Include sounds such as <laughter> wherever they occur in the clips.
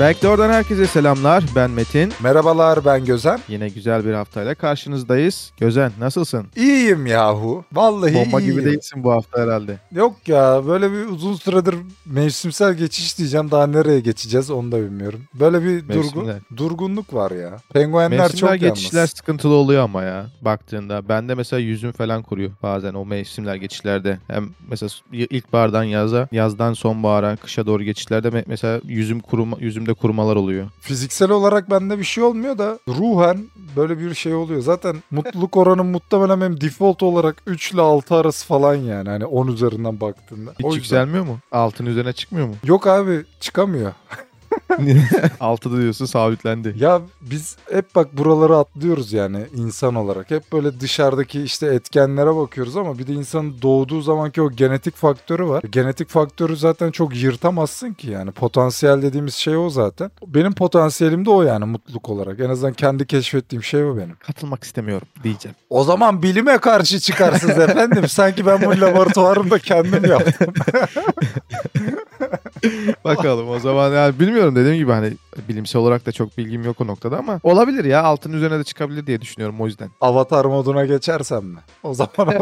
Backdoor'dan herkese selamlar. Ben Metin. Merhabalar ben Gözen. Yine güzel bir haftayla karşınızdayız. Gözen nasılsın? İyiyim yahu. Vallahi Bomba iyiyim. gibi değilsin bu hafta herhalde. Yok ya böyle bir uzun süredir mevsimsel geçiş diyeceğim. Daha nereye geçeceğiz onu da bilmiyorum. Böyle bir durgun, durgunluk var ya. Penguenler Mevsimler çok geçişler yalnız. sıkıntılı oluyor ama ya baktığında. Bende mesela yüzüm falan kuruyor bazen o mevsimler geçişlerde. Hem mesela ilkbahardan yaza, yazdan sonbahara, kışa doğru geçişlerde me- mesela yüzüm kuruma, yüzümde kurumalar oluyor. Fiziksel olarak bende bir şey olmuyor da ruhen böyle bir şey oluyor. Zaten mutluluk oranım <laughs> muhtemelen benim default olarak 3 ile 6 arası falan yani. Hani 10 üzerinden baktığında. Hiç O yüzden- yükselmiyor mu? Altın üzerine çıkmıyor mu? Yok abi çıkamıyor. <laughs> <laughs> Altıda diyorsun sabitlendi. Ya biz hep bak buraları atlıyoruz yani insan olarak. Hep böyle dışarıdaki işte etkenlere bakıyoruz ama bir de insanın doğduğu zamanki o genetik faktörü var. Genetik faktörü zaten çok yırtamazsın ki yani. Potansiyel dediğimiz şey o zaten. Benim potansiyelim de o yani mutluluk olarak. En azından kendi keşfettiğim şey o benim. Katılmak istemiyorum diyeceğim. O zaman bilime karşı çıkarsınız efendim. Sanki ben bu laboratuvarımda kendim yaptım. <laughs> <laughs> Bakalım o zaman yani bilmiyorum dediğim gibi hani bilimsel olarak da çok bilgim yok o noktada ama olabilir ya altın üzerine de çıkabilir diye düşünüyorum o yüzden. Avatar moduna geçersem mi? O zaman <laughs>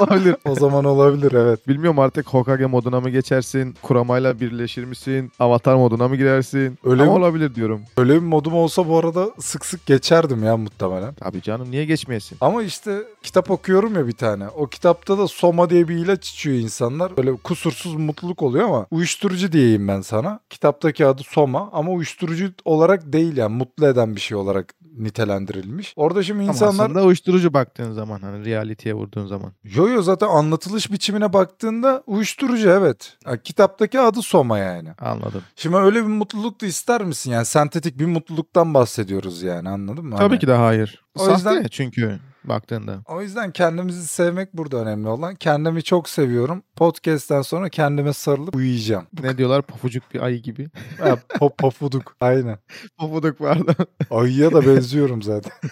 olabilir. <laughs> o zaman olabilir evet. Bilmiyorum artık Hokage moduna mı geçersin, kuramayla birleşir misin, avatar moduna mı girersin? Öyle Ama mi? olabilir diyorum. Öyle bir modum olsa bu arada sık sık geçerdim ya muhtemelen. Tabii canım niye geçmeyesin? Ama işte kitap okuyorum ya bir tane. O kitapta da Soma diye bir ilaç içiyor insanlar. Böyle kusursuz mutluluk oluyor ama uyuşturucu diyeyim ben sana. Kitaptaki adı Soma ama uyuşturucu olarak değil yani mutlu eden bir şey olarak nitelendirilmiş. Orada şimdi Ama insanlar aslında uyuşturucu baktığın zaman hani realiteye vurduğun zaman. yo yo zaten anlatılış biçimine baktığında uyuşturucu evet. Ha, kitaptaki adı Soma yani. Anladım. Şimdi öyle bir mutluluk da ister misin? Yani sentetik bir mutluluktan bahsediyoruz yani anladın mı? Tabii Hani- ki de hayır. O Sahte yüzden- çünkü baktığında. O yüzden kendimizi sevmek burada önemli olan. Kendimi çok seviyorum. Podcast'ten sonra kendime sarılıp uyuyacağım. Ne diyorlar pafucuk bir ayı gibi. Ha, pop pofuduk. Aynen. <laughs> Pofuduk vardı. Ayıya da benziyorum zaten. <laughs>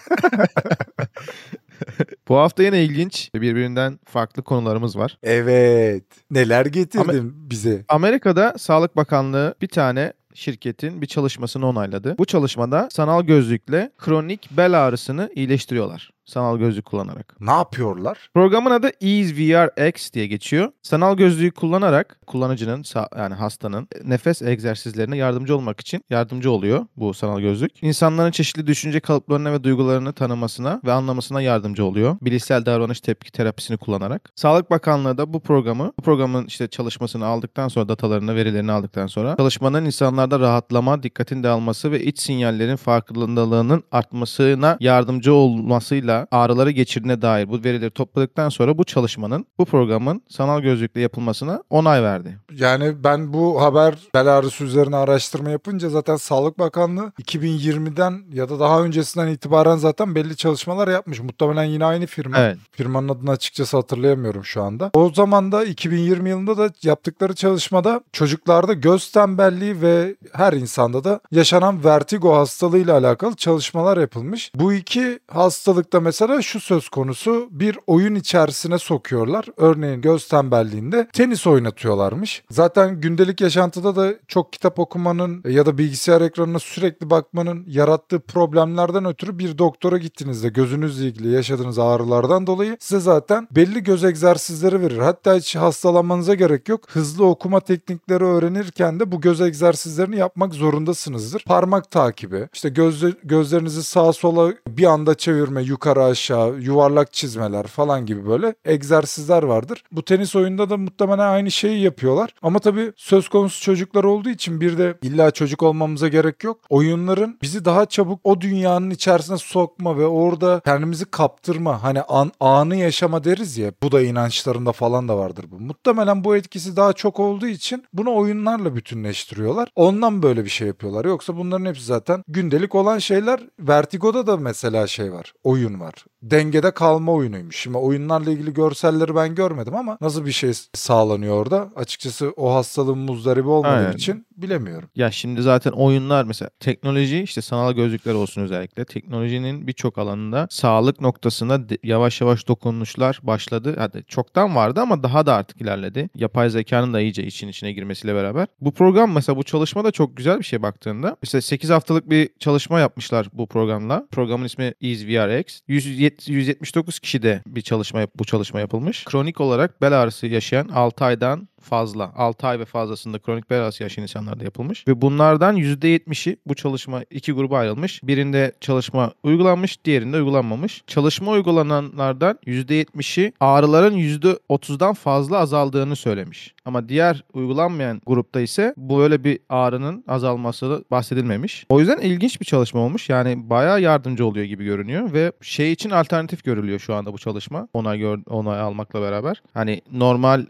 Bu hafta yine ilginç birbirinden farklı konularımız var. Evet. Neler getirdin bize? Amerika'da Sağlık Bakanlığı bir tane şirketin bir çalışmasını onayladı. Bu çalışmada sanal gözlükle kronik bel ağrısını iyileştiriyorlar. Sanal gözlük kullanarak. Ne yapıyorlar? Programın adı Ease VR X diye geçiyor. Sanal gözlüğü kullanarak kullanıcının yani hastanın nefes egzersizlerine yardımcı olmak için yardımcı oluyor bu sanal gözlük. İnsanların çeşitli düşünce kalıplarına ve duygularını tanımasına ve anlamasına yardımcı oluyor. Bilişsel davranış tepki terapisini kullanarak. Sağlık Bakanlığı da bu programı, bu programın işte çalışmasını aldıktan sonra datalarını, verilerini aldıktan sonra çalışmanın insanlarda rahatlama, dikkatin dağılması ve iç sinyallerin farkındalığının artmasına yardımcı olmasıyla ağrıları geçirdiğine dair bu verileri topladıktan sonra bu çalışmanın, bu programın sanal gözlükle yapılmasına onay verdi. Yani ben bu haber bel ağrısı üzerine araştırma yapınca zaten Sağlık Bakanlığı 2020'den ya da daha öncesinden itibaren zaten belli çalışmalar yapmış. Muhtemelen yine aynı firma. Evet. Firmanın adını açıkçası hatırlayamıyorum şu anda. O zaman da 2020 yılında da yaptıkları çalışmada çocuklarda göz tembelliği ve her insanda da yaşanan vertigo hastalığıyla alakalı çalışmalar yapılmış. Bu iki hastalıkta mesela şu söz konusu bir oyun içerisine sokuyorlar. Örneğin göz tembelliğinde tenis oynatıyorlarmış. Zaten gündelik yaşantıda da çok kitap okumanın ya da bilgisayar ekranına sürekli bakmanın yarattığı problemlerden ötürü bir doktora gittiğinizde gözünüzle ilgili yaşadığınız ağrılardan dolayı size zaten belli göz egzersizleri verir. Hatta hiç hastalanmanıza gerek yok. Hızlı okuma teknikleri öğrenirken de bu göz egzersizlerini yapmak zorundasınızdır. Parmak takibi, işte gözle, gözlerinizi sağa sola bir anda çevirme, yukarı aşağı, yuvarlak çizmeler falan gibi böyle egzersizler vardır. Bu tenis oyunda da muhtemelen aynı şeyi yapıyorlar. Ama tabii söz konusu çocuklar olduğu için bir de illa çocuk olmamıza gerek yok. Oyunların bizi daha çabuk o dünyanın içerisine sokma ve orada kendimizi kaptırma. Hani an, anı yaşama deriz ya. Bu da inançlarında falan da vardır bu. Muhtemelen bu etkisi daha çok olduğu için bunu oyunlarla bütünleştiriyorlar. Ondan böyle bir şey yapıyorlar. Yoksa bunların hepsi zaten gündelik olan şeyler. Vertigo'da da mesela şey var. Oyun var. var dengede kalma oyunuymuş. Şimdi oyunlarla ilgili görselleri ben görmedim ama nasıl bir şey sağlanıyor orada? Açıkçası o hastalığın muzdaribi olmadığım Aynen. için bilemiyorum. Ya şimdi zaten oyunlar mesela teknoloji işte sanal gözlükler olsun özellikle teknolojinin birçok alanında sağlık noktasında yavaş yavaş dokunuşlar başladı. Hadi çoktan vardı ama daha da artık ilerledi. Yapay zekanın da iyice için içine girmesiyle beraber. Bu program mesela bu çalışma da çok güzel bir şey baktığında. İşte 8 haftalık bir çalışma yapmışlar bu programla. Programın ismi EaseVRX. 170 179 kişide bir çalışma bu çalışma yapılmış. Kronik olarak bel ağrısı yaşayan 6 aydan fazla 6 ay ve fazlasında kronik bel ağrısı yaşayan insanlarda yapılmış. Ve bunlardan %70'i bu çalışma iki gruba ayrılmış. Birinde çalışma uygulanmış, diğerinde uygulanmamış. Çalışma uygulananlardan %70'i ağrıların %30'dan fazla azaldığını söylemiş. Ama diğer uygulanmayan grupta ise bu böyle bir ağrının azalması bahsedilmemiş. O yüzden ilginç bir çalışma olmuş. Yani bayağı yardımcı oluyor gibi görünüyor ve şey için alternatif görülüyor şu anda bu çalışma. Onay gör, onay almakla beraber. Hani normal e,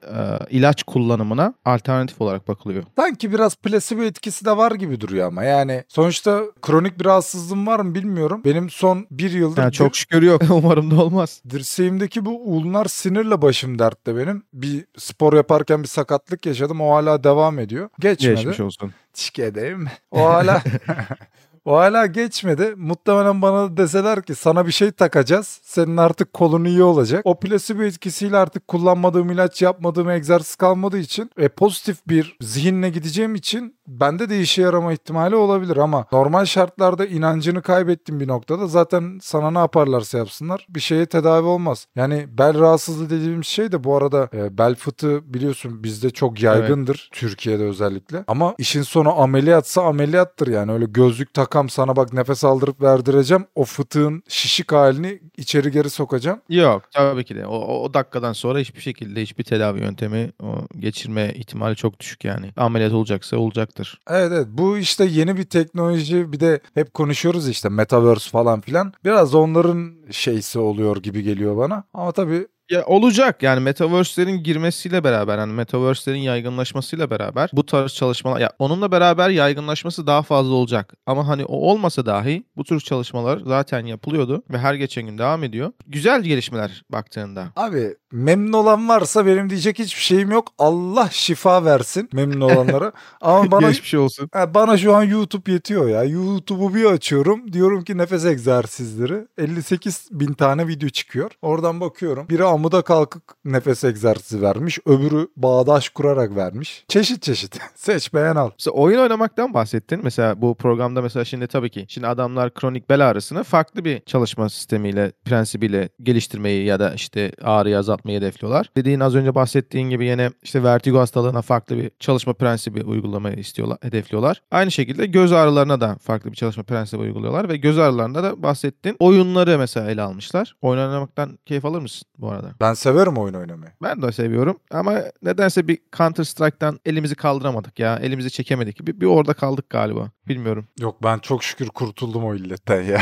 ilaç kullanımına alternatif olarak bakılıyor. Sanki biraz plasebo etkisi de var gibi duruyor ama yani sonuçta kronik bir rahatsızlığım var mı bilmiyorum. Benim son bir yıldır Yani çok şükür yok. <laughs> Umarım da olmaz. dirseğimdeki bu ulnar sinirle başım dertte benim. Bir spor yaparken bir sakatlık yaşadım o hala devam ediyor. Geçmedi. Geçmiş olsun. Çikedeyim. O hala <laughs> o hala geçmedi. Muhtemelen bana deseler ki sana bir şey takacağız. Senin artık kolun iyi olacak. O plasebo etkisiyle artık kullanmadığım ilaç yapmadığım egzersiz kalmadığı için e, pozitif bir zihinle gideceğim için bende de işe yarama ihtimali olabilir ama normal şartlarda inancını kaybettiğim bir noktada zaten sana ne yaparlarsa yapsınlar bir şeye tedavi olmaz. Yani bel rahatsızlığı dediğimiz şey de bu arada e, bel fıtığı biliyorsun bizde çok yaygındır Türkiye'de özellikle. Ama işin sonu ameliyatsa ameliyattır yani öyle gözlük takam sana bak nefes aldırıp verdireceğim o fıtığın şişik halini içeri geri sokacağım. Yok tabii ki de. O, o, o dakikadan sonra hiçbir şekilde hiçbir tedavi yöntemi o, geçirme ihtimali çok düşük yani. Ameliyat olacaksa olacaktır. Evet evet bu işte yeni bir teknoloji bir de hep konuşuyoruz işte metaverse falan filan. Biraz onların şeysi oluyor gibi geliyor bana. Ama tabii Ya olacak yani metaverse'lerin girmesiyle beraber hani metaverse'lerin yaygınlaşmasıyla beraber bu tarz çalışmalar ya onunla beraber yaygınlaşması daha fazla olacak. Ama hani o olmasa dahi bu tür çalışmalar zaten yapılıyordu ve her geçen gün devam ediyor. Güzel gelişmeler baktığında. Abi memnun olan varsa benim diyecek hiçbir şeyim yok. Allah şifa versin memnun olanlara. <laughs> Ama bana Geçmiş olsun. Ha, bana şu an YouTube yetiyor ya. YouTube'u bir açıyorum. Diyorum ki nefes egzersizleri. 58 bin tane video çıkıyor. Oradan bakıyorum. Biri amuda kalkıp nefes egzersizi vermiş. Öbürü bağdaş kurarak vermiş. Çeşit çeşit. <laughs> Seç beğen al. Mesela oyun oynamaktan bahsettin. Mesela bu programda mesela şimdi tabii ki şimdi adamlar kronik bel ağrısını farklı bir çalışma sistemiyle, prensibiyle geliştirmeyi ya da işte ağrıyı azaltmayı hedefliyorlar. Dediğin az önce bahsettiğin gibi yine işte vertigo hastalığına farklı bir çalışma prensibi uygulamayı istiyorlar, hedefliyorlar. Aynı şekilde göz ağrılarına da farklı bir çalışma prensibi uyguluyorlar ve göz ağrılarında da bahsettin. Oyunları mesela ele almışlar. Oyun oynamaktan keyif alır mısın bu arada? Ben severim oyun oynamayı. Ben de seviyorum ama nedense bir Counter Strike'tan elimizi kaldıramadık ya. Elimizi çekemedik. Bir, bir orada kaldık galiba. Bilmiyorum. Yok ben çok şükür kurtuldum o illetten ya.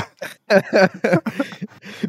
<laughs>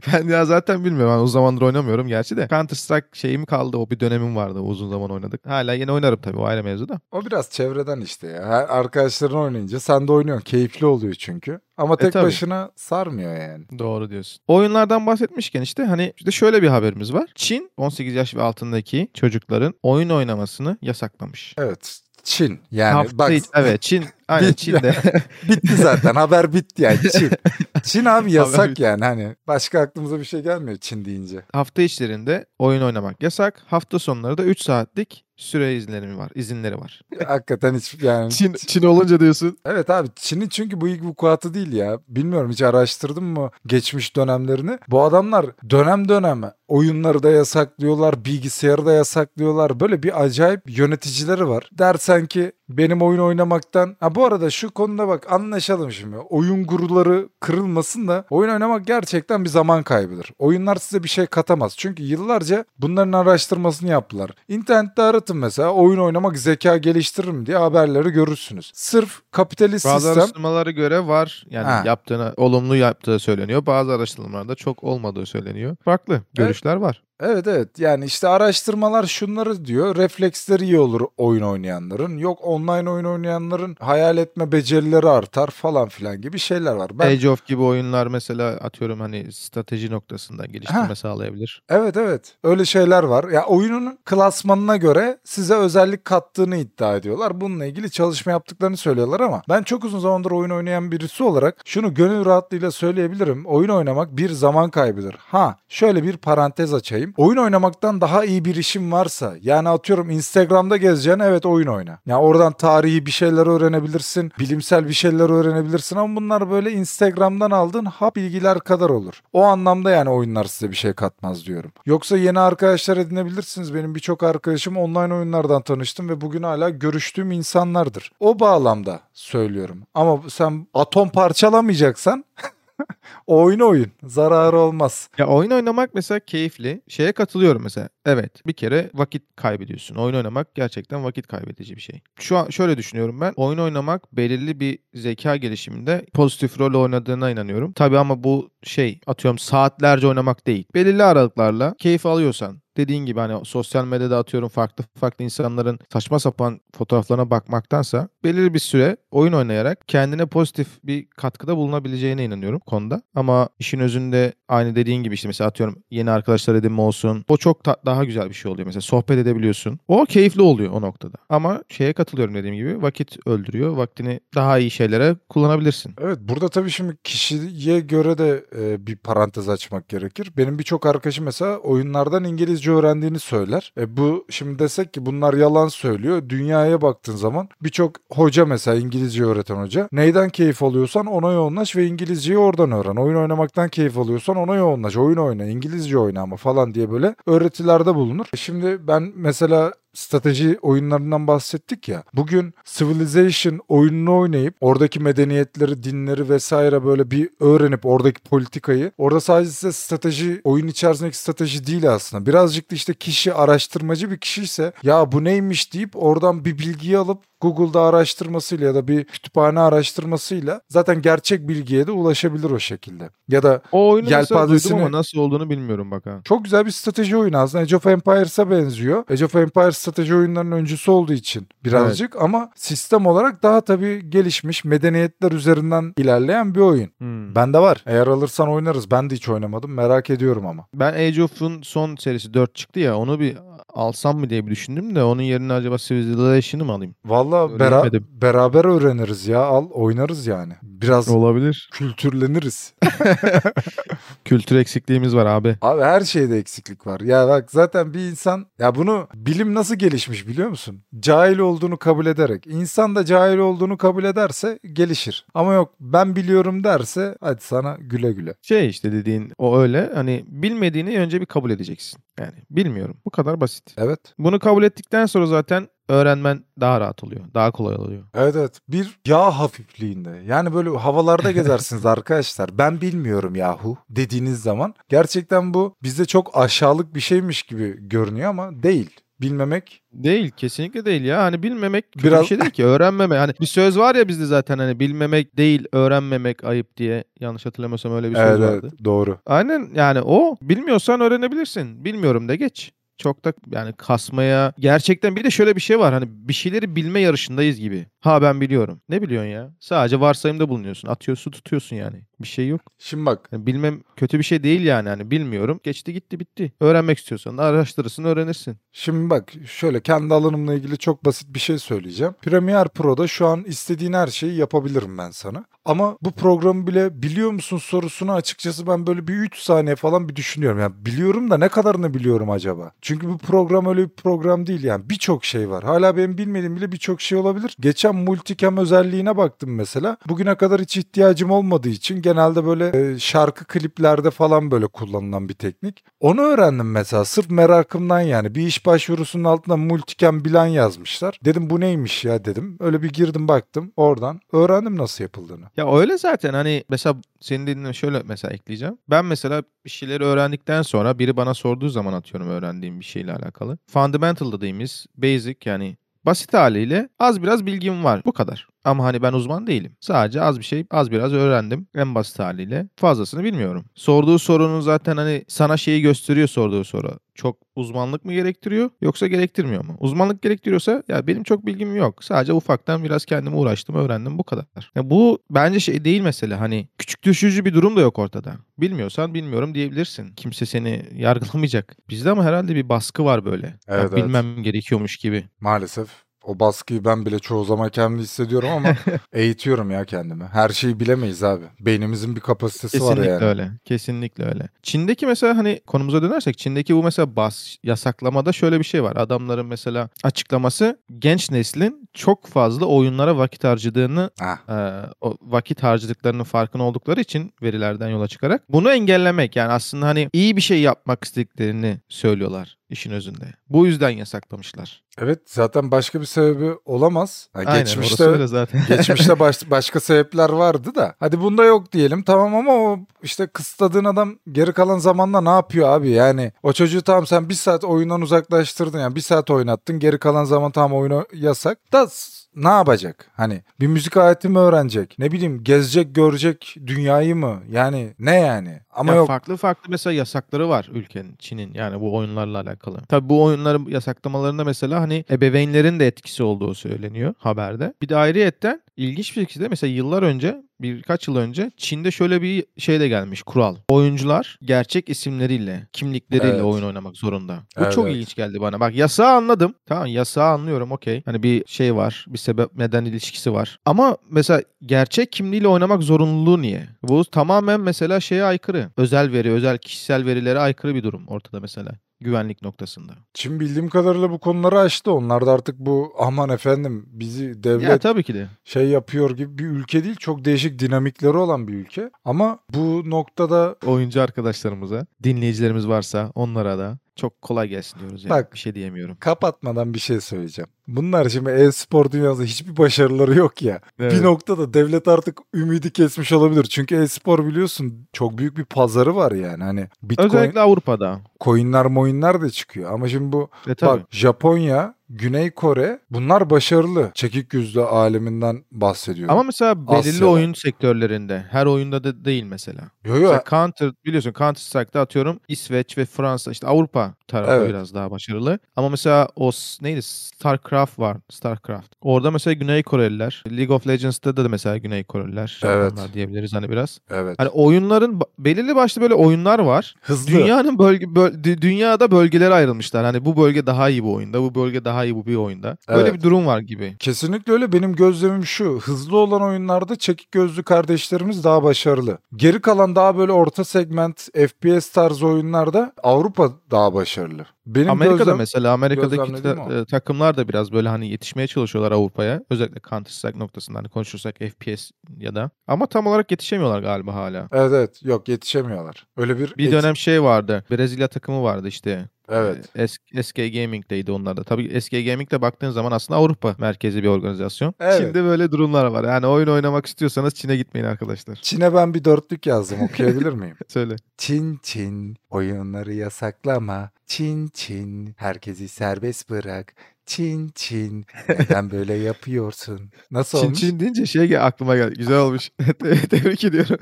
<laughs> ben ya zaten bilmiyorum. Ben o zamandır oynamıyorum gerçi de. Counter Strike şeyim kaldı. O bir dönemim vardı. Uzun zaman oynadık. Hala yine oynarım tabii. O ayrı mevzu da. O biraz çevreden işte ya. Her arkadaşların oynayınca sen de oynuyorsun. Keyifli oluyor çünkü. Ama tek tabii. başına sarmıyor yani. Doğru diyorsun. Oyunlardan bahsetmişken işte hani işte şöyle bir haberimiz var. Çin 18 yaş ve altındaki çocukların oyun oynamasını yasaklamış. Evet. Çin yani Hafta bak evet Çin aynen Bir- Çin'de. <laughs> bitti zaten haber bitti yani Çin. <laughs> Çin abi yasak yani hani başka aklımıza bir şey gelmiyor Çin deyince. hafta içlerinde oyun oynamak yasak. Hafta sonları da 3 saatlik süre izinleri var. izinleri var. <laughs> Hakikaten hiç yani. Çin, Çin olunca diyorsun. Evet abi Çin'in çünkü bu ilk vukuatı değil ya. Bilmiyorum hiç araştırdın mı geçmiş dönemlerini. Bu adamlar dönem dönem oyunları da yasaklıyorlar, bilgisayarı da yasaklıyorlar. Böyle bir acayip yöneticileri var. Dersen ki benim oyun oynamaktan... Ha bu arada şu konuda bak anlaşalım şimdi. Oyun guruları kırılmasın da oyun oynamak gerçekten bir zaman kaybıdır. Oyunlar size bir şey katamaz. Çünkü yıllarca bunların araştırmasını yaptılar. İnternette aratın mesela oyun oynamak zeka geliştirir mi diye haberleri görürsünüz. Sırf kapitalist Bazı sistem araştırmalara göre var. Yani Ha. yaptığına olumlu yaptığı söyleniyor. Bazı araştırmalarda çok olmadığı söyleniyor. Farklı görüşler var. Evet evet yani işte araştırmalar şunları diyor refleksleri iyi olur oyun oynayanların yok online oyun oynayanların hayal etme becerileri artar falan filan gibi şeyler var. Ben Age of gibi oyunlar mesela atıyorum hani strateji noktasında geliştirme Heh. sağlayabilir. Evet evet öyle şeyler var. Ya oyunun klasmanına göre size özellik kattığını iddia ediyorlar. Bununla ilgili çalışma yaptıklarını söylüyorlar ama ben çok uzun zamandır oyun oynayan birisi olarak şunu gönül rahatlığıyla söyleyebilirim. Oyun oynamak bir zaman kaybıdır. Ha şöyle bir parantez açayım. Oyun oynamaktan daha iyi bir işim varsa yani atıyorum Instagram'da gezeceksin evet oyun oyna. Ya oradan tarihi bir şeyler öğrenebilirsin, bilimsel bir şeyler öğrenebilirsin ama bunlar böyle Instagram'dan aldığın hap bilgiler kadar olur. O anlamda yani oyunlar size bir şey katmaz diyorum. Yoksa yeni arkadaşlar edinebilirsiniz. Benim birçok arkadaşım online oyunlardan tanıştım ve bugün hala görüştüğüm insanlardır. O bağlamda söylüyorum. Ama sen atom parçalamayacaksan <laughs> <laughs> oyun oyun. Zararı olmaz. Ya oyun oynamak mesela keyifli. Şeye katılıyorum mesela. Evet bir kere vakit kaybediyorsun. Oyun oynamak gerçekten vakit kaybedici bir şey. Şu an şöyle düşünüyorum ben. Oyun oynamak belirli bir zeka gelişiminde pozitif rol oynadığına inanıyorum. Tabii ama bu şey atıyorum saatlerce oynamak değil. Belirli aralıklarla keyif alıyorsan dediğin gibi hani sosyal medyada atıyorum farklı farklı insanların saçma sapan fotoğraflarına bakmaktansa belirli bir süre oyun oynayarak kendine pozitif bir katkıda bulunabileceğine inanıyorum konuda. Ama işin özünde aynı dediğin gibi işte mesela atıyorum yeni arkadaşlar edinme olsun. O çok ta- daha güzel bir şey oluyor. Mesela sohbet edebiliyorsun. O keyifli oluyor o noktada. Ama şeye katılıyorum dediğim gibi vakit öldürüyor. Vaktini daha iyi şeylere kullanabilirsin. Evet burada tabii şimdi kişiye göre de e, bir parantez açmak gerekir. Benim birçok arkadaşım mesela oyunlardan İngilizce öğrendiğini söyler. E, bu şimdi desek ki bunlar yalan söylüyor. Dünyaya baktığın zaman birçok hoca mesela İngilizce öğreten hoca. Neyden keyif alıyorsan ona yoğunlaş ve İngilizceyi oradan öğren. Oyun oynamaktan keyif alıyorsan ona yoğunlaş. Oyun oyna, İngilizce oyna ama falan diye böyle öğretilerde bulunur. E, Şimdi ben mesela strateji oyunlarından bahsettik ya. Bugün Civilization oyununu oynayıp oradaki medeniyetleri, dinleri vesaire böyle bir öğrenip oradaki politikayı orada sadece strateji oyun içerisindeki strateji değil aslında. Birazcık da işte kişi araştırmacı bir kişi ise ya bu neymiş deyip oradan bir bilgiyi alıp Google'da araştırmasıyla ya da bir kütüphane araştırmasıyla zaten gerçek bilgiye de ulaşabilir o şekilde. Ya da O oyunu Yelpazesini- ama nasıl olduğunu bilmiyorum bak ha. çok güzel bir strateji oyunu aslında. Age of Empires'a benziyor. Age of Empires strateji oyunlarının öncüsü olduğu için birazcık ama sistem olarak daha tabii gelişmiş medeniyetler üzerinden ilerleyen bir oyun. Hmm. Bende var. Eğer alırsan oynarız. Ben de hiç oynamadım. Merak ediyorum ama. Ben Age of'un son serisi 4 çıktı ya onu bir alsam mı diye bir düşündüm de onun yerine acaba Civilization'ı mı alayım? Valla bera- beraber öğreniriz ya. Al oynarız yani. Biraz Olabilir. kültürleniriz. <laughs> <laughs> Kültür eksikliğimiz var abi. Abi her şeyde eksiklik var. Ya bak zaten bir insan ya bunu bilim nasıl gelişmiş biliyor musun? Cahil olduğunu kabul ederek. İnsan da cahil olduğunu kabul ederse gelişir. Ama yok ben biliyorum derse hadi sana güle güle. Şey işte dediğin o öyle hani bilmediğini önce bir kabul edeceksin. Yani bilmiyorum. Bu kadar basit. Evet. Bunu kabul ettikten sonra zaten öğrenmen daha rahat oluyor. Daha kolay oluyor. Evet evet. Bir yağ hafifliğinde. Yani böyle havalarda <laughs> gezersiniz arkadaşlar. Ben bilmiyorum yahu dediğiniz zaman gerçekten bu bizde çok aşağılık bir şeymiş gibi görünüyor ama değil. Bilmemek Değil kesinlikle değil ya. Hani bilmemek kötü Biraz- bir şey değil ki. Öğrenmemek. Hani bir söz var ya bizde zaten hani bilmemek değil öğrenmemek ayıp diye. Yanlış hatırlamıyorsam öyle bir söz evet, vardı. evet, doğru. Aynen yani o bilmiyorsan öğrenebilirsin. Bilmiyorum de geç. Çok da yani kasmaya gerçekten bir de şöyle bir şey var hani bir şeyleri bilme yarışındayız gibi. Ha ben biliyorum. Ne biliyorsun ya? Sadece varsayımda bulunuyorsun. Atıyorsun tutuyorsun yani. Bir şey yok. Şimdi bak Yani bilmem kötü bir şey değil yani. Hani bilmiyorum. Geçti gitti bitti. Öğrenmek istiyorsan da araştırırsın öğrenirsin. Şimdi bak şöyle kendi alanımla ilgili çok basit bir şey söyleyeceğim. Premiere Pro'da şu an istediğin her şeyi yapabilirim ben sana. Ama bu programı bile biliyor musun sorusunu açıkçası ben böyle bir 3 saniye falan bir düşünüyorum. Yani biliyorum da ne kadarını biliyorum acaba? Çünkü bu program öyle bir program değil yani. Birçok şey var. Hala benim bilmediğim bile birçok şey olabilir. Geçen multicam özelliğine baktım mesela. Bugüne kadar hiç ihtiyacım olmadığı için genelde böyle e, şarkı kliplerde falan böyle kullanılan bir teknik. Onu öğrendim mesela sırf merakımdan yani. Bir iş başvurusunun altına multicam bilen yazmışlar. Dedim bu neymiş ya dedim. Öyle bir girdim baktım oradan öğrendim nasıl yapıldığını. Ya öyle zaten hani mesela senin dediğine şöyle mesela ekleyeceğim. Ben mesela bir şeyleri öğrendikten sonra biri bana sorduğu zaman atıyorum öğrendiğim bir şeyle alakalı. Fundamental dediğimiz basic yani basit haliyle az biraz bilgim var. Bu kadar. Ama hani ben uzman değilim. Sadece az bir şey, az biraz öğrendim. En basit haliyle. Fazlasını bilmiyorum. Sorduğu sorunun zaten hani sana şeyi gösteriyor sorduğu soru. Çok uzmanlık mı gerektiriyor yoksa gerektirmiyor mu? Uzmanlık gerektiriyorsa ya benim çok bilgim yok. Sadece ufaktan biraz kendime uğraştım, öğrendim bu kadar. Ya bu bence şey değil mesela hani küçük düşürücü bir durum da yok ortada. Bilmiyorsan bilmiyorum diyebilirsin. Kimse seni yargılamayacak. Bizde ama herhalde bir baskı var böyle. Ya Evet, evet. bilmem gerekiyormuş gibi. Maalesef. O baskıyı ben bile çoğu zaman kendimde hissediyorum ama <laughs> eğitiyorum ya kendimi. Her şeyi bilemeyiz abi. Beynimizin bir kapasitesi var Kesinlikle yani. öyle. Kesinlikle öyle. Çin'deki mesela hani konumuza dönersek Çin'deki bu mesela bas yasaklamada şöyle bir şey var. Adamların mesela açıklaması genç neslin çok fazla oyunlara vakit harcadığını Ah. e, o vakit harcadıklarının farkında oldukları için verilerden yola çıkarak bunu engellemek yani aslında hani iyi bir şey yapmak istediklerini söylüyorlar işin özünde. Bu yüzden yasaklamışlar. Evet zaten başka bir sebebi olamaz. Ha, Aynen geçmişte orası öyle zaten. <laughs> geçmişte baş- başka sebepler vardı da. Hadi bunda yok diyelim tamam ama o işte kısıtladığın adam geri kalan zamanda ne yapıyor abi? Yani o çocuğu tamam sen bir saat oyundan uzaklaştırdın yani bir saat oynattın geri kalan zaman tam oyunu yasak. Da ne yapacak? Hani bir müzik aleti mi öğrenecek? Ne bileyim gezecek görecek dünyayı mı? Yani ne yani? Ama Ya yok. Farklı farklı mesela yasakları var ülkenin, Çin'in yani bu oyunlarla alakalı. Tabii bu oyunları yasaklamalarında mesela hani ebeveynlerin de etkisi olduğu söyleniyor haberde. Bir de ayrıyetten ilginç bir şekilde mesela yıllar önce birkaç yıl önce Çin'de şöyle bir şey de gelmiş kural. Oyuncular gerçek isimleriyle, kimlikleriyle Evet. oyun oynamak zorunda. Bu Evet, çok ilginç geldi bana. Bak yasağı anladım. Tamam yasağı anlıyorum okey. Hani bir şey var, bir sebep neden ilişkisi var. Ama mesela gerçek kimliğiyle oynamak zorunluluğu niye? Bu tamamen mesela şeye aykırı. Özel veri, özel kişisel verilere aykırı bir durum ortada mesela güvenlik noktasında. Çin bildiğim kadarıyla bu konuları açtı. Onlar da artık bu aman efendim bizi devlet Ya tabii ki de. şey yapıyor gibi bir ülke değil. Çok değişik dinamikleri olan bir ülke. Ama bu noktada Oyuncu arkadaşlarımıza, dinleyicilerimiz varsa onlara da çok kolay gelsin diyoruz yani. Bak. Bir şey diyemiyorum. kapatmadan bir şey söyleyeceğim. Bunlar şimdi e-spor dünyasında hiçbir başarıları yok ya. Evet. Bir noktada devlet artık ümidi kesmiş olabilir. Çünkü e-spor biliyorsun çok büyük bir pazarı var yani. Hani Bitcoin, Özellikle Avrupa'da. coinler moinler de çıkıyor. Ama şimdi bu E tabii. bak Japonya, Güney Kore bunlar başarılı. Çekik yüzlü aleminden bahsediyorum. Ama mesela belirli Asya'da. oyun sektörlerinde, her oyunda da değil mesela. yo yo Mesela Counter biliyorsun Counter Strike'da atıyorum İsveç ve Fransa işte Avrupa tarafı Evet. biraz daha başarılı. Ama mesela o neydi StarCraft var. StarCraft. Orada mesela Güney Koreliler. League of Legends'ta da mesela Güney Koreliler. Evet. Diyebiliriz hani biraz. evet. Hani oyunların belirli başlı böyle oyunlar var. Hızlı. Dünyanın bölge böl- dü- dünyada bölgelere ayrılmışlar. Hani bu bölge daha iyi bu oyunda, bu bölge daha iyi bu bir oyunda. Böyle Evet. bir durum var gibi. Kesinlikle öyle. Benim gözlemim şu. Hızlı olan oyunlarda çekik gözlü kardeşlerimiz daha başarılı. Geri kalan daha böyle orta segment FPS tarzı oyunlarda Avrupa daha başarılı. Benim Amerika'da gözlem- mesela Amerika'daki ta- e, takımlar da biraz böyle hani yetişmeye çalışıyorlar Avrupa'ya. Özellikle Counter Strike noktasında hani konuşursak FPS ya da. Ama tam olarak yetişemiyorlar galiba hala. Evet evet. Yok yetişemiyorlar. Öyle bir Bir et- dönem şey vardı. Brezilya takımı vardı işte. Evet. Ee, S- SK Gaming'deydi onlar da. Tabii SK Gaming'de baktığın zaman aslında Avrupa merkezi bir organizasyon. Evet. Çin'de böyle durumlar var. Yani oyun oynamak istiyorsanız Çin'e gitmeyin arkadaşlar. Çin'e ben bir dörtlük yazdım. Okuyabilir miyim? <laughs> Söyle. Çin Çin oyunları yasaklama. Çin Çin herkesi serbest bırak. Çin Çin neden böyle yapıyorsun? Nasıl Çin olmuş? Çin deyince şey gel- aklıma geldi. Güzel olmuş. <laughs> Te- Tebrik ediyorum.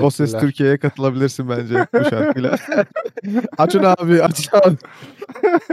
O ses. Türkiye'ye katılabilirsin bence bu şarkıyla. <laughs> açın abi, açın abi. <laughs>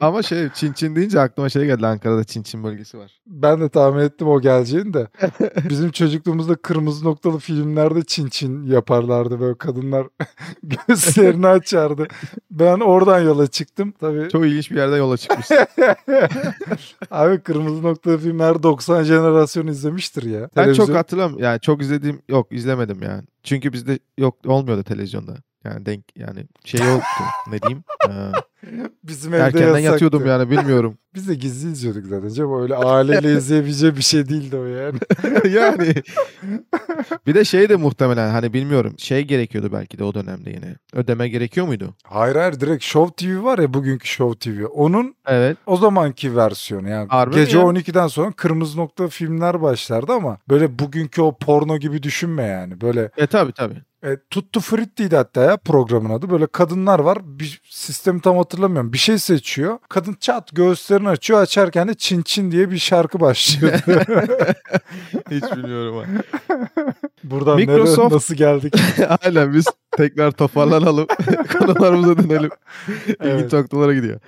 Ama şey Çin Çin deyince aklıma şey geldi. Ankara'da Çin Çin bölgesi var. Ben de tahmin ettim o geleceğini de. <laughs> Bizim çocukluğumuzda kırmızı noktalı filmlerde çin çin yaparlardı. Böyle kadınlar <laughs> gözlerini açardı. Ben oradan yola çıktım. Tabii Çok ilginç bir yerden yola çıkmış. <laughs> abi kırmızı noktalı filmler 90 jenerasyon izlemiştir ya. ben çok Televizyon- hatırlamıyorum. Yani çok izlediğim yok izlemedim yani. Çünkü bizde yok olmuyordu televizyonda. Yani denk yani şey yoktu. ne diyeyim? <laughs> Ee, Bizim evde erkenden yasaktı. yatıyordum yani bilmiyorum. Biz de gizli izliyorduk zaten. Canım öyle aileyle <laughs> izleyebileceği bir şey değildi o yani. <laughs> yani bir de şey de muhtemelen hani bilmiyorum şey gerekiyordu belki de o dönemde yine. Ödeme gerekiyor muydu? Hayır hayır direkt Show TV var ya bugünkü Show TV. Onun Evet. o zamanki versiyonu yani Harbi gece ya? 12'den sonra kırmızı nokta filmler başlardı ama böyle bugünkü o porno gibi düşünme yani. Böyle E tabi tabi. E, Tuttu Fritti'ydi hatta ya programın adı. Böyle kadınlar var. Bir sistemi tam hatırlamıyorum. Bir şey seçiyor. Kadın çat göğüslerini açıyor. Açarken de Çin Çin diye bir şarkı başlıyor. <laughs> <laughs> Hiç bilmiyorum ha. Buradan Microsoft- nereye nasıl geldik? <laughs> Aynen biz Tekrar toparlanalım. Konularımıza dönelim. Evet. İlginç noktalara gidiyor.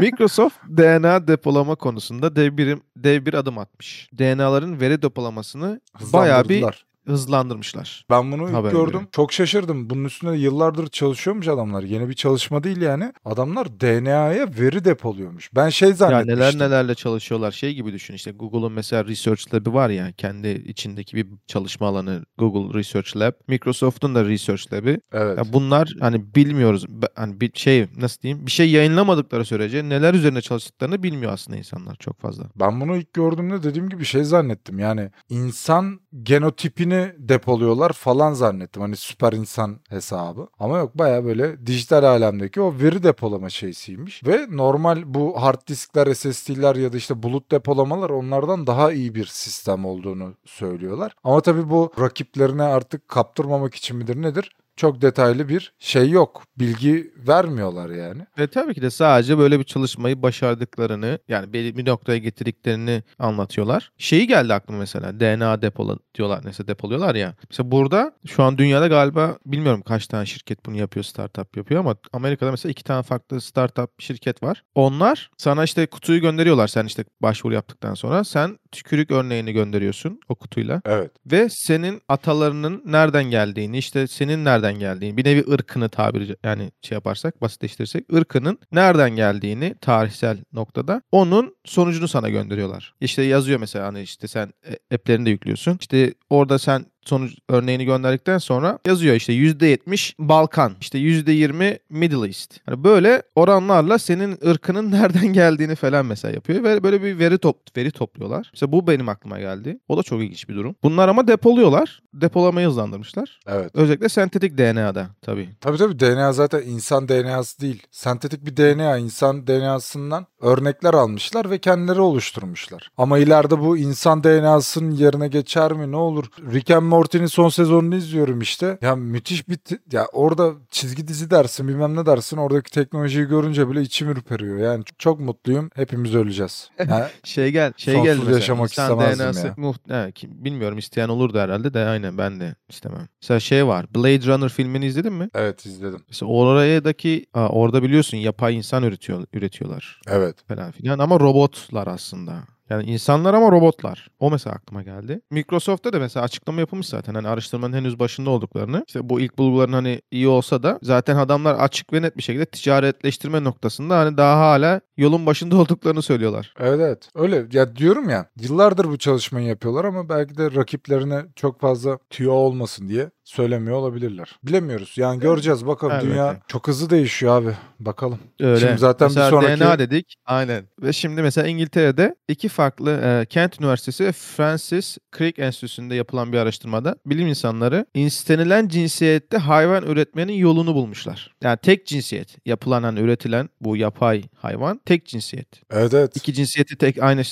Microsoft DNA depolama konusunda dev bir, dev bir adım atmış. DNA'ların veri depolamasını bayağı bir. Hızlandırmışlar. Ben bunu ilk Haber gördüm. göre. Çok şaşırdım. Bunun üstünde yıllardır çalışıyormuş adamlar. Yeni bir çalışma değil yani. Adamlar DNA'ya veri depoluyormuş. Ben şey Ya zannetmiştim. neler nelerle çalışıyorlar. Şey gibi düşün işte Google'un mesela Research Lab'i var ya kendi içindeki bir çalışma alanı Google Research Lab. Microsoft'un da Research Lab'i. Evet. Ya bunlar hani bilmiyoruz. Hani bir şey nasıl diyeyim? Bir şey yayınlamadıkları sürece neler üzerine çalıştıklarını bilmiyor aslında insanlar çok fazla. Ben bunu ilk gördüğümde dediğim gibi şey zannettim. Yani insan genotipini depoluyorlar falan zannettim. Hani süper insan hesabı. Ama yok baya böyle dijital alemdeki o veri depolama şeysiymiş. Ve normal bu hard diskler, SSD'ler ya da işte bulut depolamalar onlardan daha iyi bir sistem olduğunu söylüyorlar. Ama tabii bu rakiplerine artık kaptırmamak için midir nedir? Çok detaylı bir şey yok. Bilgi vermiyorlar yani. Ve tabii ki de sadece böyle bir çalışmayı başardıklarını yani belli bir noktaya getirdiklerini anlatıyorlar. Şeyi geldi aklıma mesela DNA depola diyorlar neyse depoluyorlar ya. Mesela burada şu an dünyada galiba bilmiyorum kaç tane şirket bunu yapıyor startup yapıyor ama Amerika'da mesela iki tane farklı startup şirket var. Onlar sana işte kutuyu gönderiyorlar sen işte başvuru yaptıktan sonra sen tükürük örneğini gönderiyorsun o kutuyla Evet. ve senin atalarının nereden geldiğini işte senin nereden geldiğini bir nevi ırkını tabiri yani şey yaparsak basitleştirirsek ırkının nereden geldiğini tarihsel noktada onun sonucunu sana gönderiyorlar. İşte yazıyor mesela hani işte sen e, app'lerini de yüklüyorsun. İşte orada sen sonuç örneğini gönderdikten sonra yazıyor işte %70 Balkan, işte %20 Middle East. Hani böyle oranlarla senin ırkının <laughs> nereden geldiğini falan mesela yapıyor ve böyle bir veri top veri topluyorlar. Mesela bu benim aklıma geldi. O da çok ilginç bir durum. Bunlar ama depoluyorlar. Depolamayı hızlandırmışlar. Evet. Özellikle sentetik DNA'da tabii. Tabii tabii DNA zaten insan DNA'sı değil. Sentetik bir DNA insan DNA'sından örnekler almışlar ve kendileri oluşturmuşlar. Ama ileride bu insan DNA'sının yerine geçer mi ne olur? Rick and Morty'nin son sezonunu izliyorum işte. Ya müthiş bir ya orada çizgi dizi dersin bilmem ne dersin oradaki teknolojiyi görünce bile içim ürperiyor. Yani çok mutluyum. Hepimiz öleceğiz. <laughs> Yani Şey gel, şey geldi mesela. yaşamak İnsan istemezdim DNA'sı ya. muht- kim- bilmiyorum isteyen olurdu herhalde de aynen ben de istemem. Mesela şey var. Blade Runner filmini izledin mi? evet izledim. Mesela oradaki orada biliyorsun yapay insan üretiyor üretiyorlar Evet. falan filan ama robotlar aslında. Yani insanlar ama robotlar. O mesela aklıma geldi. Microsoft'ta da mesela açıklama yapılmış zaten. Hani araştırmanın henüz başında olduklarını. İşte bu ilk bulguların hani iyi olsa da zaten adamlar açık ve net bir şekilde ticaretleştirme noktasında hani daha hala yolun başında <laughs> olduklarını söylüyorlar. Evet evet. Öyle ya diyorum ya yıllardır bu çalışmayı yapıyorlar ama belki de rakiplerine çok fazla tüyo olmasın diye söylemiyor olabilirler. Bilemiyoruz. Yani göreceğiz bakalım Elbette. dünya çok hızlı değişiyor abi. Bakalım. Öyle. Şimdi zaten bir mesela sonraki- DNA dedik. Aynen. Ve şimdi mesela İngiltere'de iki farklı e, Kent Üniversitesi ve Francis Crick Enstitüsü'nde yapılan bir araştırmada bilim insanları istenilen cinsiyette hayvan üretmenin yolunu bulmuşlar. Yani tek cinsiyet yapılan hani üretilen bu yapay hayvan tek cinsiyet. Evet evet. İki cinsiyeti tek aynı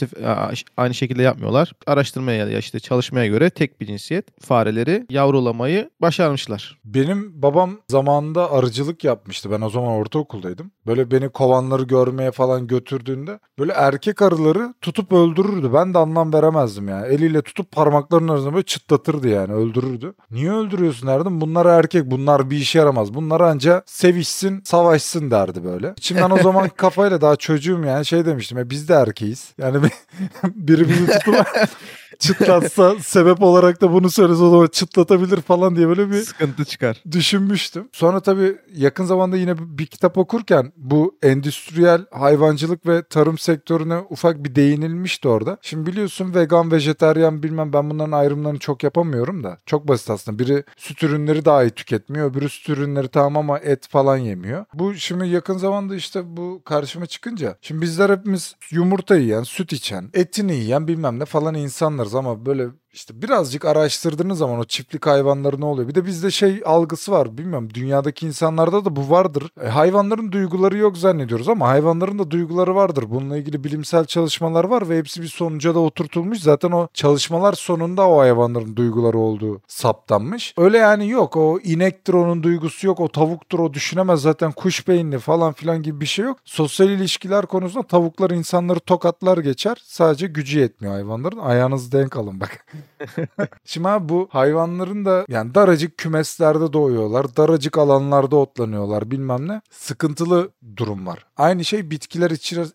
aynı şekilde yapmıyorlar. Araştırmaya ya işte çalışmaya göre tek bir cinsiyet fareleri yavrulamayı başarmışlar. Benim babam zamanında arıcılık yapmıştı. Ben o zaman ortaokuldaydım. Böyle beni kovanları görmeye falan götürdüğünde böyle erkek arıları tutup öldürürdü. Ben de anlam veremezdim yani. Eliyle tutup parmaklarının arasında böyle çıtlatırdı yani öldürürdü. Niye öldürüyorsun derdim. Bunlar erkek bunlar bir işe yaramaz. Bunlar anca sevişsin savaşsın derdi böyle. İçimden o zaman <laughs> kafayla daha çocuğum yani şey demiştim. Ya biz de erkeğiz. Yani bir- <laughs> biri bizi tutup <laughs> çıtlatsa sebep olarak da bunu söylese o zaman çıtlatabilir falan diye böyle bir Sıkıntı çıkar. düşünmüştüm. Sonra tabii yakın zamanda yine bir kitap okurken bu endüstriyel hayvancılık ve tarım sektörüne ufak bir değinilmişti orada. Şimdi biliyorsun vegan, vejetaryen bilmem ben bunların ayrımlarını çok yapamıyorum da. Çok basit aslında. Biri süt ürünleri daha iyi tüketmiyor. Öbürü süt ürünleri tamam ama et falan yemiyor. Bu şimdi yakın zamanda işte bu karşıma çıkınca. Şimdi bizler hepimiz yumurta yiyen, süt içen, etini yiyen bilmem ne falan insanlarız ama böyle işte birazcık araştırdığınız zaman o çiftlik hayvanları ne oluyor? Bir de bizde şey algısı var. Bilmiyorum dünyadaki insanlarda da bu vardır. E, hayvanların duyguları yok zannediyoruz ama hayvanların da duyguları vardır. Bununla ilgili bilimsel çalışmalar var ve hepsi bir sonuca da oturtulmuş. Zaten o çalışmalar sonunda o hayvanların duyguları olduğu saptanmış. Öyle yani yok. O inektir onun duygusu yok. O tavuktur o düşünemez zaten kuş beyinli falan filan gibi bir şey yok. Sosyal ilişkiler konusunda tavuklar insanları tokatlar geçer. Sadece gücü yetmiyor hayvanların. Ayağınızı denk alın bak. <laughs> <laughs> Şimdi abi bu hayvanların da yani daracık kümeslerde doğuyorlar. Daracık alanlarda otlanıyorlar bilmem ne. Sıkıntılı durum var. Aynı şey bitkiler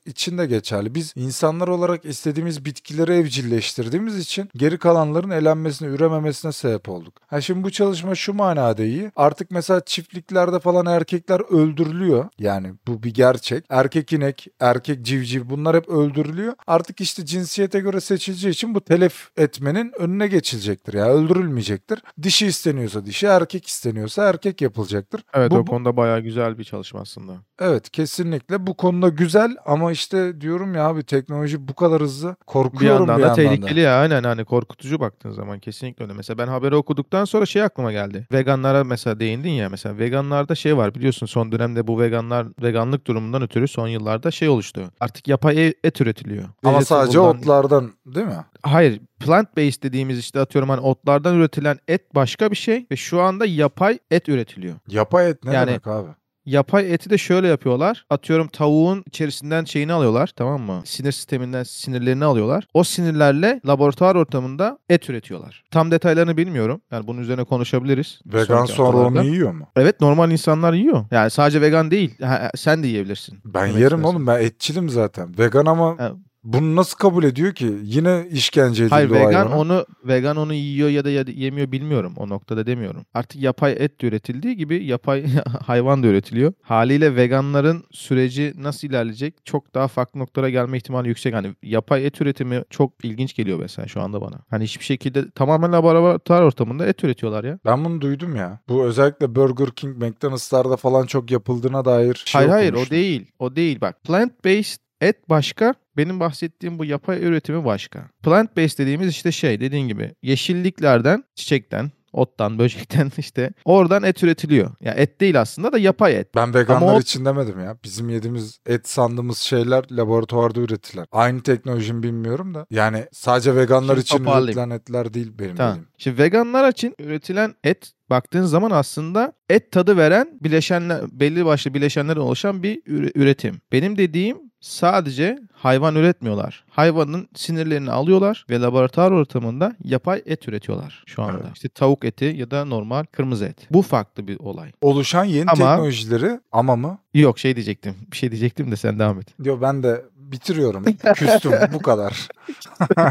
için, de geçerli. Biz insanlar olarak istediğimiz bitkileri evcilleştirdiğimiz için geri kalanların elenmesine, ürememesine sebep olduk. Ha şimdi bu çalışma şu manada iyi. Artık mesela çiftliklerde falan erkekler öldürülüyor. Yani bu bir gerçek. Erkek inek, erkek civciv bunlar hep öldürülüyor. Artık işte cinsiyete göre seçileceği için bu telef etmenin önüne geçilecektir. Yani öldürülmeyecektir. Dişi isteniyorsa dişi, erkek isteniyorsa erkek yapılacaktır. Evet Bu- o konuda bayağı güzel bir çalışma aslında. Evet kesinlikle bu konuda güzel ama işte diyorum ya abi teknoloji bu kadar hızlı Bir korkuyorum yandan bir da yandan da. tehlikeli ya aynen hani korkutucu baktığın zaman kesinlikle öyle. Mesela ben haberi okuduktan sonra şey aklıma geldi. Veganlara mesela değindin ya mesela veganlarda şey var biliyorsun son dönemde bu veganlar veganlık durumundan ötürü son yıllarda şey oluştu. Artık yapay e- et üretiliyor. Ama sadece Vegetable'dan- otlardan değil mi? Hayır plant based dediğimiz işte atıyorum hani otlardan üretilen et başka bir şey ve şu anda yapay et üretiliyor. Yapay et ne Yani- demek abi? Yapay eti de şöyle yapıyorlar. Atıyorum tavuğun içerisinden şeyini alıyorlar tamam mı? Sinir sisteminden sinirlerini alıyorlar. O sinirlerle laboratuvar ortamında et üretiyorlar. Tam detaylarını bilmiyorum. Yani bunun üzerine konuşabiliriz. Vegan sonra onu yiyor mu? Evet normal insanlar yiyor. Yani sadece vegan değil. Ha, sen de yiyebilirsin. Ben yerim istersen. oğlum ben etçilim zaten. Vegan ama Ha. Bunu nasıl kabul ediyor ki? Yine işkence edildi Hayır o vegan hayvana. onu vegan onu yiyor ya da ya da yemiyor bilmiyorum. O noktada demiyorum. Artık yapay et de üretildiği gibi yapay <laughs> hayvan da üretiliyor. Haliyle veganların süreci nasıl ilerleyecek? Çok daha farklı noktalara gelme ihtimali yüksek. Hani yapay et üretimi çok ilginç geliyor mesela şu anda bana. Hani hiçbir şekilde tamamen laboratuvar ortamında et üretiyorlar ya. Ben bunu duydum ya. Bu özellikle Burger King, McDonald's'larda falan çok yapıldığına dair şey hayır hayır o değil. O değil bak. Plant based et başka. Benim bahsettiğim bu yapay üretimi başka. Plant based dediğimiz işte şey dediğin gibi yeşilliklerden, çiçekten, ottan, <laughs> böcekten işte oradan et üretiliyor. Ya et değil aslında da yapay et. Ben veganlar Ama o- için demedim ya. Bizim yediğimiz et sandığımız şeyler laboratuvarda üretilen. Aynı teknolojinin bilmiyorum da. Yani sadece veganlar Şimdi için üretilen etler değil benim Tamam. dediğim. Şimdi veganlar için üretilen et baktığın zaman aslında et tadı veren bileşenler belli başlı bileşenlerden oluşan bir üre- üretim. Benim dediğim sadece hayvan üretmiyorlar. Hayvanın sinirlerini alıyorlar ve laboratuvar ortamında yapay et üretiyorlar şu anda. Evet. İşte tavuk eti ya da normal kırmızı et. Bu farklı bir olay. Oluşan yeni Ama- teknolojileri ama mı? Yok şey diyecektim. Bir şey diyecektim de sen devam et. Diyor ben de bitiriyorum. <laughs> Küstüm bu kadar. <laughs>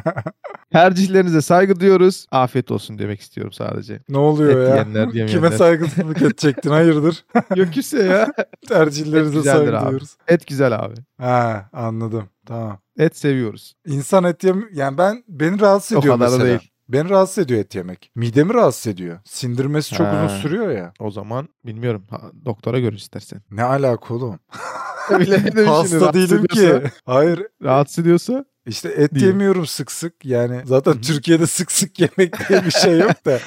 Tercihlerinize saygı duyuyoruz. Afiyet olsun demek istiyorum sadece. Ne oluyor Et ya? <laughs> yemeyenler. Kime saygısızlık edecektin hayırdır? Yok ise ya. Tercihlerinize saygı abi. duyuyoruz. Et güzel abi. Ha anladım. Tamam. Et seviyoruz. İnsan et yem yani ben beni rahatsız O ediyor kadar da mesela. değil. Beni rahatsız ediyor et yemek. Midemi rahatsız ediyor. Sindirmesi çok Ha. uzun sürüyor ya. O zaman bilmiyorum. Ha, doktora gör istersen. Ne alaka oğlum? <laughs> Bilemedim Hasta değilim ki. Hayır. Rahatsız ediyorsa İşte et Diye. yemiyorum sık sık. Yani zaten Türkiye'de sık sık yemek diye bir şey yok da.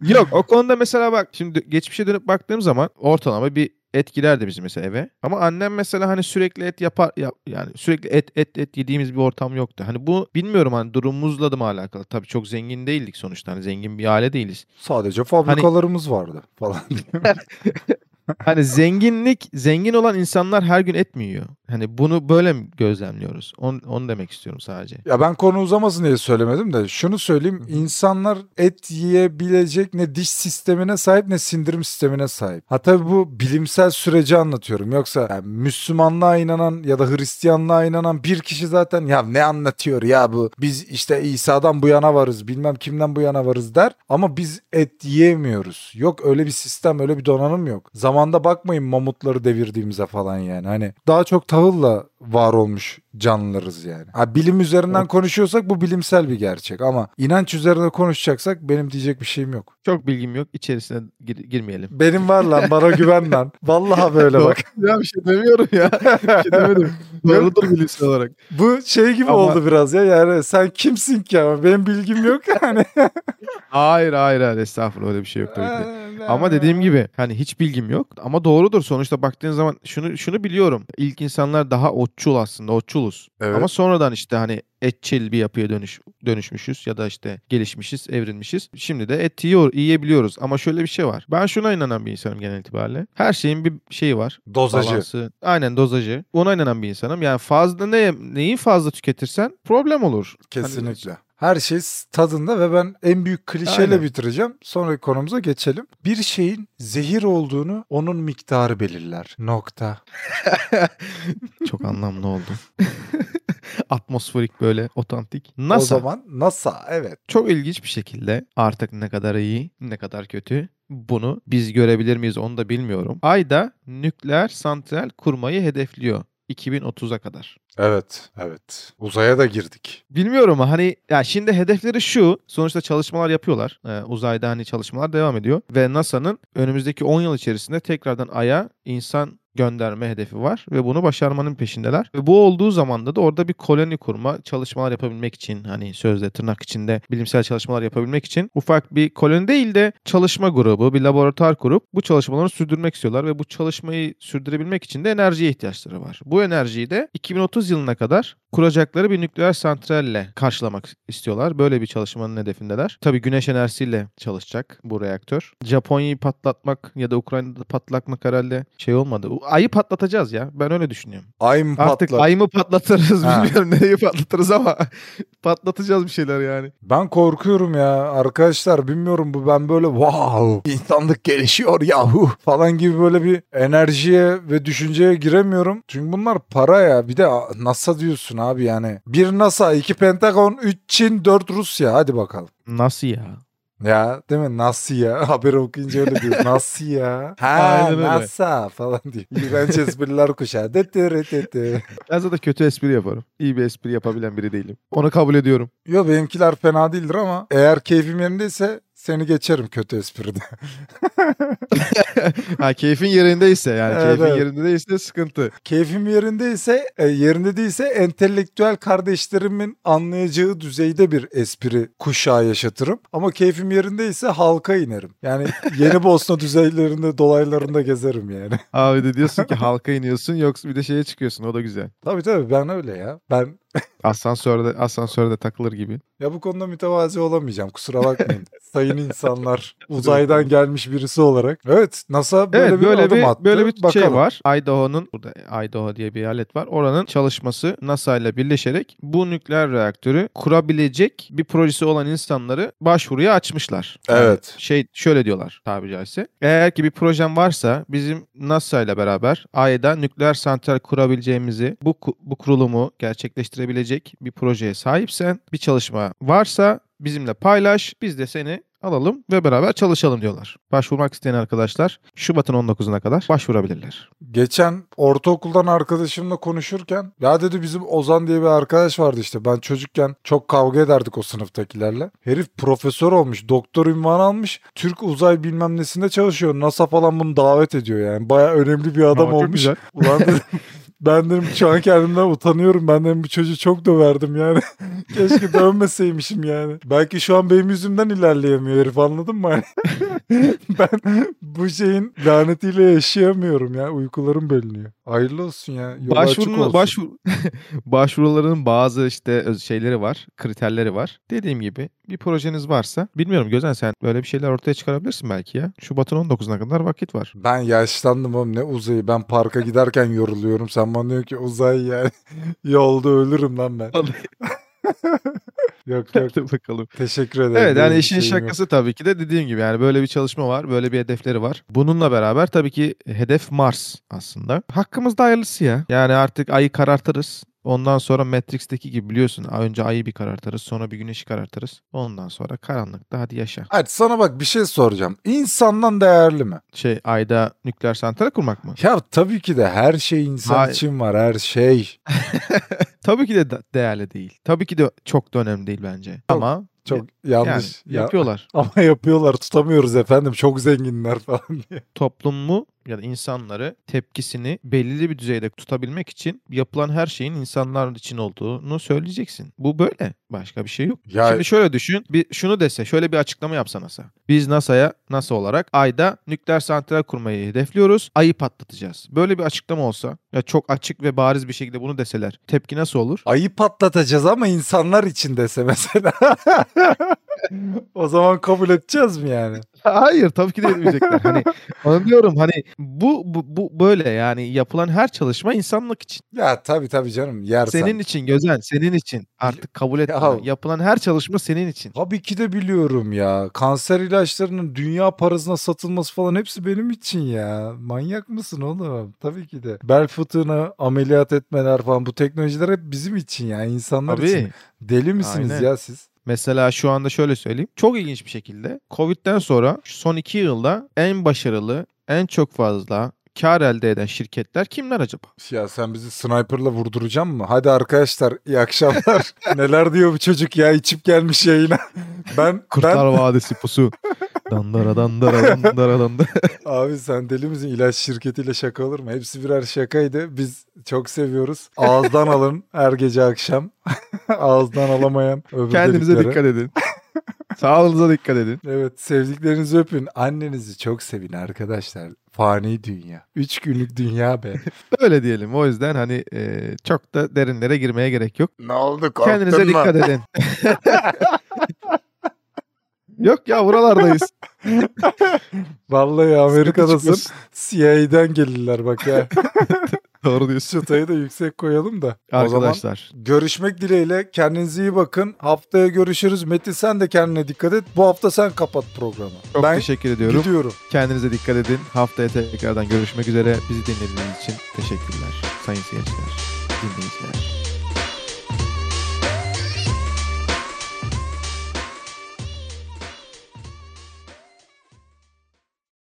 <laughs> Yok o konuda mesela bak şimdi geçmişe dönüp baktığım zaman ortalama bir et girerdi bizim mesela eve. Ama annem mesela hani sürekli et yapar ya- yani sürekli et et et yediğimiz bir ortam yoktu. Hani bu bilmiyorum hani durumumuzla da mı alakalı? Tabii çok zengin değildik sonuçta. Hani zengin bir aile değiliz. Sadece fabrikalarımız vardı falan. <laughs> <laughs> Hani zenginlik zengin olan insanlar her gün et mi yiyor? Hani bunu böyle mi gözlemliyoruz? Onu, onu demek istiyorum sadece. Ya ben konu uzamasın diye söylemedim de şunu söyleyeyim. insanlar et yiyebilecek ne diş sistemine sahip ne sindirim sistemine sahip. Ha tabii bu bilimsel süreci anlatıyorum. Yoksa yani Müslümanlığa inanan ya da Hristiyanlığa inanan bir kişi zaten ya ne anlatıyor ya bu biz işte İsa'dan bu yana varız bilmem kimden bu yana varız der. Ama biz et yiyemiyoruz. Yok öyle bir sistem öyle bir donanım yok. Zamanda bakmayın mamutları devirdiğimize falan yani. Hani daha çok tahılla var olmuş canlılarız yani. Ha, bilim üzerinden O- konuşuyorsak bu bilimsel bir gerçek ama inanç üzerine konuşacaksak benim diyecek bir şeyim yok. Çok bilgim yok. İçerisine gir- girmeyelim. Benim var lan bana <laughs> güven lan. Vallahi böyle bak. <laughs> ya bir şey demiyorum ya. Bir şey demedim. <laughs> Doğrudur bilimsel olarak. Bu şey gibi Ama- oldu biraz ya yani sen kimsin ki ama benim bilgim yok yani. Hayır hayır hayır estağfurullah öyle bir şey yok tabii ki. Ama dediğim gibi hani hiç bilgim yok ama doğrudur sonuçta baktığın zaman şunu şunu biliyorum. İlk insanlar daha otçul aslında otçuluz. Evet. Ama sonradan işte hani etçil bir yapıya dönüş dönüşmüşüz ya da işte gelişmişiz, evrilmişiz. Şimdi de et yiyor, yiyebiliyoruz ama şöyle bir şey var. Ben şuna inanan bir insanım genel itibariyle. Her şeyin bir şeyi var. Dozajı. Balansı. Aynen dozajı. Ona inanan bir insanım. Yani fazla ne neyi fazla tüketirsen problem olur. Hani Kesinlikle. Her şey tadında ve ben en büyük klişeyle Aynen. bitireceğim. Sonraki konumuza geçelim. Bir şeyin zehir olduğunu onun miktarı belirler. Nokta. <laughs> Çok anlamlı oldu. <laughs> Atmosferik böyle otantik. NASA O zaman NASA evet. çok ilginç bir şekilde artık ne kadar iyi ne kadar kötü bunu biz görebilir miyiz onu da bilmiyorum. Ayda nükleer santral kurmayı hedefliyor 2030'a kadar. Evet, evet. Uzaya da girdik. Bilmiyorum hani ya şimdi hedefleri şu. Sonuçta çalışmalar yapıyorlar. Ee, uzayda hani çalışmalar devam ediyor ve NASA'nın önümüzdeki 10 yıl içerisinde tekrardan Ay'a insan gönderme hedefi var ve bunu başarmanın peşindeler. Ve bu olduğu zaman da orada bir koloni kurma, çalışmalar yapabilmek için hani sözde tırnak içinde bilimsel çalışmalar yapabilmek için ufak bir koloni değil de çalışma grubu, bir laboratuvar kurup bu çalışmaları sürdürmek istiyorlar ve bu çalışmayı sürdürebilmek için de enerjiye ihtiyaçları var. Bu enerjiyi de 2030 yılına kadar kuracakları bir nükleer santralle karşılamak istiyorlar. Böyle bir çalışmanın hedefindeler. Tabii güneş enerjisiyle çalışacak bu reaktör. Japonya'yı patlatmak ya da Ukrayna'da patlatmak herhalde şey olmadı. Ayı patlatacağız ya. Ben öyle düşünüyorum. Ay mı Artık patlar? ayı mı patlatırız Ha. bilmiyorum <laughs> nereyi patlatırız ama <laughs> patlatacağız bir şeyler yani. Ben korkuyorum ya arkadaşlar bilmiyorum bu ben böyle wow insanlık gelişiyor yahu falan gibi böyle bir enerjiye ve düşünceye giremiyorum. Çünkü bunlar para ya bir de NASA diyorsun abi yani. Bir NASA, iki Pentagon, üç Çin, dört Rusya hadi bakalım. Nasıl ya? Ya değil mi? Nasıl ya? <laughs> Haberi okuyunca öyle diyor. Nasıl ya? Ha. NASA falan diyor. İğrenç espriler kuşağı. Dıtırı dıtı. Ben zaten kötü espri yaparım. İyi bir espri yapabilen biri değilim. Onu kabul ediyorum. Yo benimkiler fena değildir ama eğer keyfim yerindeyse seni geçerim kötü espride. <laughs> ha keyfin yerindeyse yani Evet, keyfin evet. yerinde değilse sıkıntı. Keyfim yerindeyse, e, yerinde değilse entelektüel kardeşlerimin anlayacağı düzeyde bir espri kuşağı yaşatırım. Ama keyfim yerindeyse halka inerim. Yani Yeni Bosna <laughs> düzeylerinde, dolaylarında gezerim yani. Abi de diyorsun ki halka iniyorsun yoksa bir de şeye çıkıyorsun o da güzel. tabii tabii ben öyle ya. Ben Asansörde asansörde takılır gibi. ya bu konuda mütevazi olamayacağım kusura bakmayın. <laughs> Sayın insanlar uzaydan gelmiş birisi olarak. Evet NASA böyle evet bir böyle adım bir attı. böyle bir şey Bakalım. var. Idaho'nun burada Idaho diye bir eyalet var. Oranın çalışması NASA ile birleşerek bu nükleer reaktörü kurabilecek bir projesi olan insanları başvuruya açmışlar. Evet. şey şöyle diyorlar tabiri caizse. Eğer ki bir projem varsa bizim NASA ile beraber Ay'da nükleer santral kurabileceğimizi bu bu kurulumu gerçekleştirebilecek bir projeye sahipsen bir çalışma varsa bizimle paylaş biz de seni alalım ve beraber çalışalım diyorlar. Başvurmak isteyen arkadaşlar Şubat'ın 19'una kadar başvurabilirler. Geçen ortaokuldan arkadaşımla konuşurken ya dedi bizim Ozan diye bir arkadaş vardı işte. Ben çocukken çok kavga ederdik o sınıftakilerle. Herif profesör olmuş, doktor ünvanı almış. Türk uzay bilmem nesinde çalışıyor. NASA falan bunu davet ediyor yani. Baya önemli bir adam çok olmuş. Ulan dedim, <laughs> ben dedim şu an kendimden utanıyorum. Ben dedim bu çocuğu çok döverdim yani. <laughs> Keşke dövmeseymişim yani. Belki şu an benim yüzümden ilerleyemiyor herif anladın mı? <laughs> ben bu şeyin lanetiyle yaşayamıyorum ya. Uykularım bölünüyor. Hayırlı olsun ya. Yolu açık Başvuru, olsun. başvur, <laughs> başvuruların bazı işte öz- şeyleri var, kriterleri var. Dediğim gibi bir projeniz varsa bilmiyorum Gözen sen böyle bir şeyler ortaya çıkarabilirsin belki ya. Şubat'ın 19'una kadar vakit var. Ben yaşlandım oğlum ne uzayı. Ben parka giderken yoruluyorum. Sen bana diyorsun ki uzay yani. <laughs> Yolda ölürüm lan ben. yok <laughs> yok. Hadi bakalım. Teşekkür ederim. Evet yani işin şeyim yok. şakası tabii ki de dediğim gibi yani böyle bir çalışma var, böyle bir hedefleri var. Bununla beraber tabii ki hedef Mars aslında. Hakkımızda hayırlısı ya. Yani artık ayı karartırız. Ondan sonra Matrix'teki gibi biliyorsun önce ayı bir karartırız sonra bir güneşi karartırız. Ondan sonra karanlıkta hadi yaşa. Hadi sana bak bir şey soracağım. İnsandan değerli mi? Şey ayda nükleer santral kurmak mı? Ya tabii ki de her şey insan Hayır. için var her şey. <laughs> Tabii ki de de- değerli değil. Tabii ki de çok da önemli değil bence. Ama Çok yani yanlış. Ya- yapıyorlar. <laughs> ama yapıyorlar tutamıyoruz efendim çok zenginler falan diye. toplumu ya da insanları tepkisini belirli bir düzeyde tutabilmek için yapılan her şeyin insanlar için olduğunu söyleyeceksin. Bu böyle. Başka bir şey yok. Ya Şimdi şöyle düşün. Bir şunu dese, şöyle bir açıklama yapsa NASA. Biz NASA'ya NASA olarak ayda nükleer santral kurmayı hedefliyoruz. Ayı patlatacağız. Böyle bir açıklama olsa ya çok açık ve bariz bir şekilde bunu deseler tepki nasıl olur? ayı patlatacağız ama insanlar için dese mesela. <laughs> <laughs> o zaman kabul edeceğiz mi yani? Hayır tabii ki de etmeyecekler. Hani <laughs> onu diyorum hani bu, bu, bu böyle yani yapılan her çalışma insanlık için. Ya tabii tabii canım yersen. Senin için Gözen senin için. Artık kabul etme. Ya- Yapılan her çalışma senin için. Tabii ki de biliyorum ya. Kanser ilaçlarının dünya parasına satılması falan hepsi benim için ya. Manyak mısın oğlum? Tabii ki de. Bel fıtığına ameliyat etmeler falan bu teknolojiler hep bizim için ya. insanlar için. Tabii. Deli misiniz Aynen. ya siz? Mesela şu anda şöyle söyleyeyim. Çok ilginç bir şekilde Covid'den sonra son iki yılda en başarılı, en çok fazla kar elde eden şirketler kimler acaba? Ya sen bizi sniperla vurduracaksın mı? Hadi arkadaşlar iyi akşamlar. <laughs> Neler diyor bu çocuk ya içip gelmiş yayına. ben Kurtlar Vadisi pusu. <laughs> Dandara dandara dandara dandara. <laughs> abi sen deli misin? İlaç şirketiyle şaka olur mu? Hepsi birer şakaydı. Biz çok seviyoruz. Ağızdan alın her gece akşam. <laughs> Ağızdan alamayan öbür Kendinize deliklere. dikkat edin. <laughs> Sağlığınıza dikkat edin. Evet sevdiklerinizi öpün. Annenizi çok sevin arkadaşlar. Fani dünya. Üç günlük dünya be. Öyle diyelim. O yüzden hani e, çok da derinlere girmeye gerek yok. ne oldu Kendinize dikkat edin. Yok ya buralardayız. <laughs> Vallahi Amerika'dasın. CIA'den gelirler bak ya. <laughs> Doğru diyorsun. Çıtayı da yüksek koyalım da. O zaman Arkadaşlar. görüşmek dileğiyle. Kendinize iyi bakın. Haftaya görüşürüz. Metin sen de kendine dikkat et. Bu hafta sen kapat programı. Çok ben teşekkür ediyorum. gidiyorum. Kendinize dikkat edin. Haftaya tekrardan görüşmek üzere. Bizi dinlediğiniz için teşekkürler. Sayın seyirciler, dinleyiciler.